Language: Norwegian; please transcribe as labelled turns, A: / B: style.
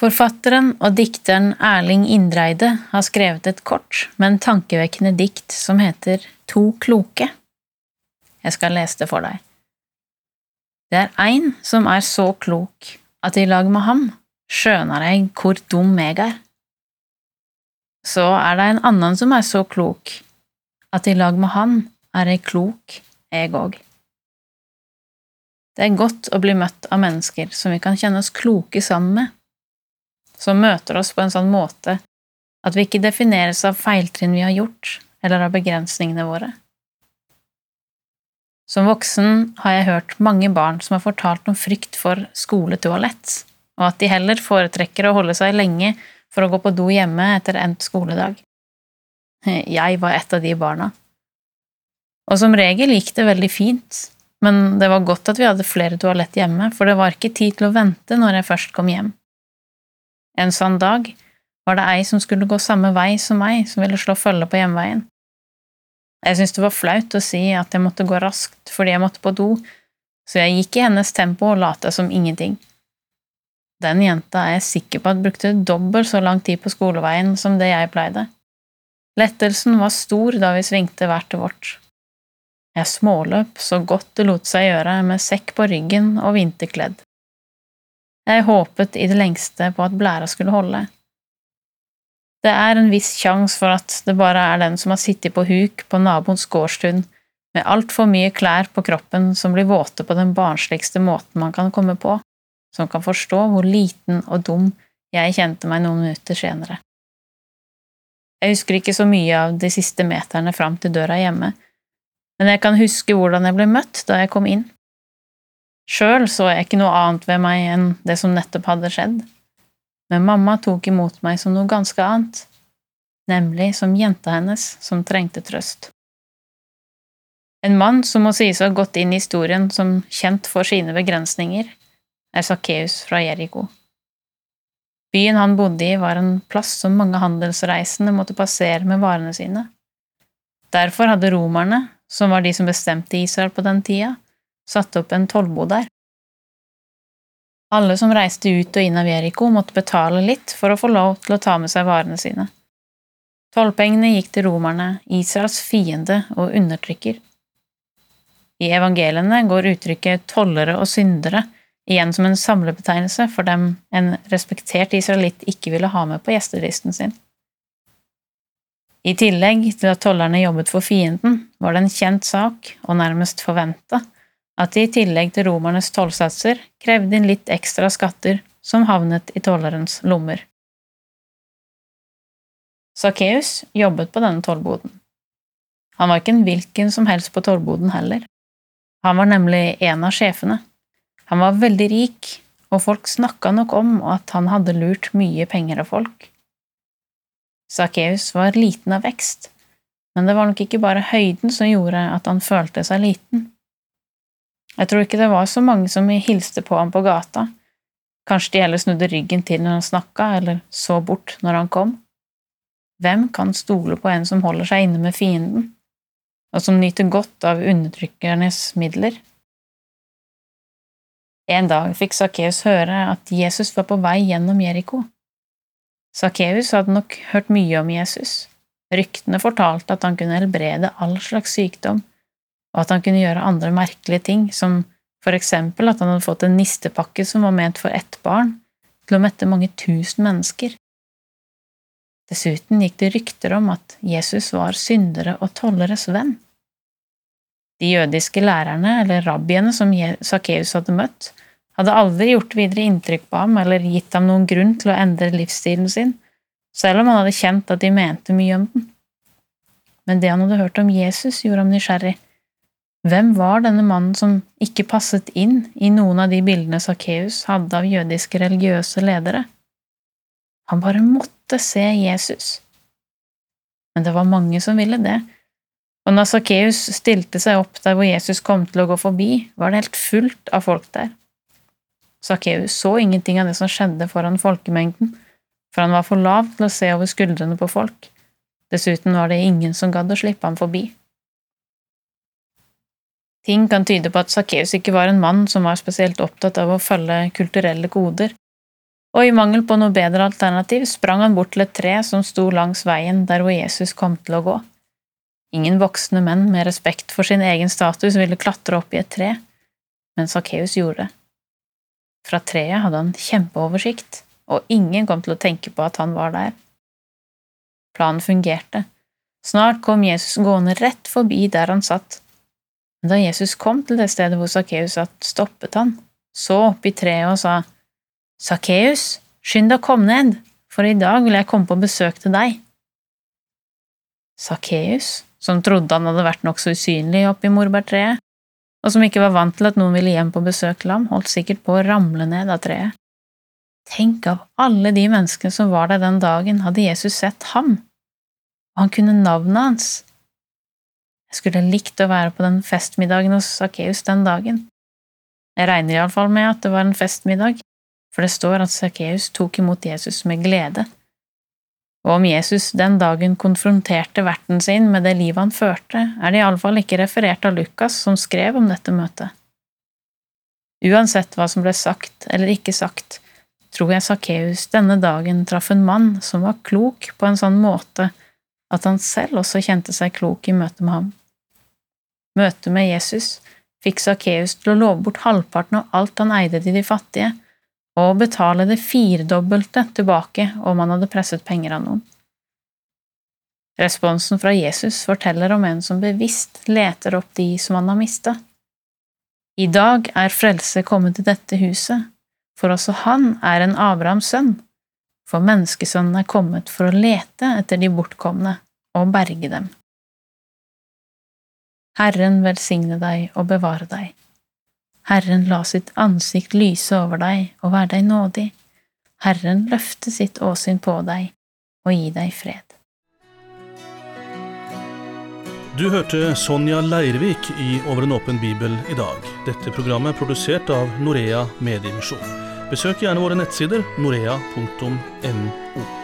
A: Forfatteren og dikteren Erling Indreide har skrevet et kort, men tankevekkende dikt som heter To kloke. Jeg skal lese det for deg. Det er ein som er så klok at i lag med ham skjønar eg hvor dum eg er. Så er det en annen som er så klok at i lag med han er eg klok, eg òg. Det er godt å bli møtt av mennesker som vi kan kjenne oss kloke sammen med, som møter oss på en sånn måte at vi ikke defineres av feiltrinn vi har gjort, eller av begrensningene våre. Som voksen har jeg hørt mange barn som har fortalt om frykt for skoletoalett, og at de heller foretrekker å holde seg lenge for å gå på do hjemme etter endt skoledag. Jeg var et av de barna. Og som regel gikk det veldig fint, men det var godt at vi hadde flere toalett hjemme, for det var ikke tid til å vente når jeg først kom hjem. En sånn dag var det ei som skulle gå samme vei som meg, som ville slå følge på hjemveien. Jeg syntes det var flaut å si at jeg måtte gå raskt fordi jeg måtte på do, så jeg gikk i hennes tempo og lata som ingenting. Den jenta er jeg sikker på at brukte dobbelt så lang tid på skoleveien som det jeg pleide. Lettelsen var stor da vi svingte hvert til vårt. Jeg småløp så godt det lot seg gjøre med sekk på ryggen og vinterkledd. Jeg håpet i det lengste på at blæra skulle holde. Det er en viss sjanse for at det bare er den som har sittet på huk på naboens gårdstun med altfor mye klær på kroppen som blir våte på den barnsligste måten man kan komme på, som kan forstå hvor liten og dum jeg kjente meg noen minutter senere. Jeg husker ikke så mye av de siste meterne fram til døra hjemme, men jeg kan huske hvordan jeg ble møtt da jeg kom inn. Sjøl så jeg ikke noe annet ved meg enn det som nettopp hadde skjedd men mamma tok imot meg som noe ganske annet, nemlig som jenta hennes som trengte trøst. En mann som må sies å ha gått inn i historien som kjent for sine begrensninger, er Sakkeus fra Jeriko. Byen han bodde i, var en plass som mange handelsreisende måtte passere med varene sine. Derfor hadde romerne, som var de som bestemte Israel på den tida, satt opp en tollbod der. Alle som reiste ut og inn av Jeriko, måtte betale litt for å få lov til å ta med seg varene sine. Tollpengene gikk til romerne, Israels fiende og undertrykker. I evangeliene går uttrykket tollere og syndere igjen som en samlebetegnelse for dem en respektert israelitt ikke ville ha med på gjestelisten sin. I tillegg til at tollerne jobbet for fienden, var det en kjent sak, og nærmest forventa, at de i tillegg til romernes tollsatser krevde inn litt ekstra skatter som havnet i tollerens lommer. Sakkeus jobbet på denne tollboden. Han var ikke en hvilken som helst på tollboden heller. Han var nemlig en av sjefene. Han var veldig rik, og folk snakka nok om at han hadde lurt mye penger av folk. Sakkeus var liten av vekst, men det var nok ikke bare høyden som gjorde at han følte seg liten. Jeg tror ikke det var så mange som hilste på ham på gata. Kanskje de heller snudde ryggen til når han snakka, eller så bort når han kom. Hvem kan stole på en som holder seg inne med fienden, og som nyter godt av undertrykkernes midler? En dag fikk Sakkeus høre at Jesus var på vei gjennom Jeriko. Sakkeus hadde nok hørt mye om Jesus. Ryktene fortalte at han kunne helbrede all slags sykdom, og at han kunne gjøre andre merkelige ting, som for eksempel at han hadde fått en nistepakke som var ment for ett barn, til å mette mange tusen mennesker. Dessuten gikk det rykter om at Jesus var syndere og tolleres venn. De jødiske lærerne, eller rabbiene som Sakkeus hadde møtt, hadde aldri gjort videre inntrykk på ham eller gitt ham noen grunn til å endre livsstilen sin, selv om han hadde kjent at de mente mye om den. Men det han hadde hørt om Jesus, gjorde ham nysgjerrig hvem var denne mannen som ikke passet inn i noen av de bildene Sakkeus hadde av jødiske religiøse ledere? Han bare måtte se Jesus. Men det var mange som ville det, og når Sakkeus stilte seg opp der hvor Jesus kom til å gå forbi, var det helt fullt av folk der. Sakkeus så ingenting av det som skjedde foran folkemengden, for han var for lav til å se over skuldrene på folk. Dessuten var det ingen som gadd å slippe ham forbi. Ting kan tyde på at Sakkeus ikke var en mann som var spesielt opptatt av å følge kulturelle koder. og i mangel på noe bedre alternativ sprang han bort til et tre som sto langs veien der hvor Jesus kom til å gå. Ingen voksne menn med respekt for sin egen status ville klatre opp i et tre, men Sakkeus gjorde det. Fra treet hadde han kjempeoversikt, og ingen kom til å tenke på at han var der. Planen fungerte. Snart kom Jesus gående rett forbi der han satt. Men da Jesus kom til det stedet hvor Sakkeus satt, stoppet han, så opp i treet og sa, Sakkeus, skynd deg å komme ned, for i dag vil jeg komme på besøk til deg. Sakkeus, som trodde han hadde vært nokså usynlig oppi morbærtreet, og som ikke var vant til at noen ville hjem på besøk til ham, holdt sikkert på å ramle ned av treet. Tenk av alle de menneskene som var der den dagen, hadde Jesus sett ham, og han kunne navnet hans. Jeg skulle likt å være på den festmiddagen hos Sakkeus den dagen. Jeg regner iallfall med at det var en festmiddag, for det står at Sakkeus tok imot Jesus med glede og om Jesus den dagen konfronterte verten sin med det livet han førte, er det iallfall ikke referert av Lukas, som skrev om dette møtet. Uansett hva som ble sagt eller ikke sagt, tror jeg Sakkeus denne dagen traff en mann som var klok på en sånn måte at han selv også kjente seg klok i møte med ham. Møtet med Jesus fikk Sakkeus til å love bort halvparten av alt han eide til de fattige, og betale det firedobbelte tilbake om han hadde presset penger av noen. Responsen fra Jesus forteller om en som bevisst leter opp de som han har mista. I dag er frelse kommet til dette huset, for også han er en Abrahams sønn, for menneskesønnen er kommet for å lete etter de bortkomne og berge dem. Herren velsigne deg og bevare deg. Herren la sitt ansikt lyse over deg og være deg nådig. Herren løfte sitt åsyn på deg og gi deg fred.
B: Du hørte Sonja Leirvik i Over en åpen bibel i dag. Dette programmet er produsert av Norea Mediemisjon. Besøk gjerne våre nettsider norea.no.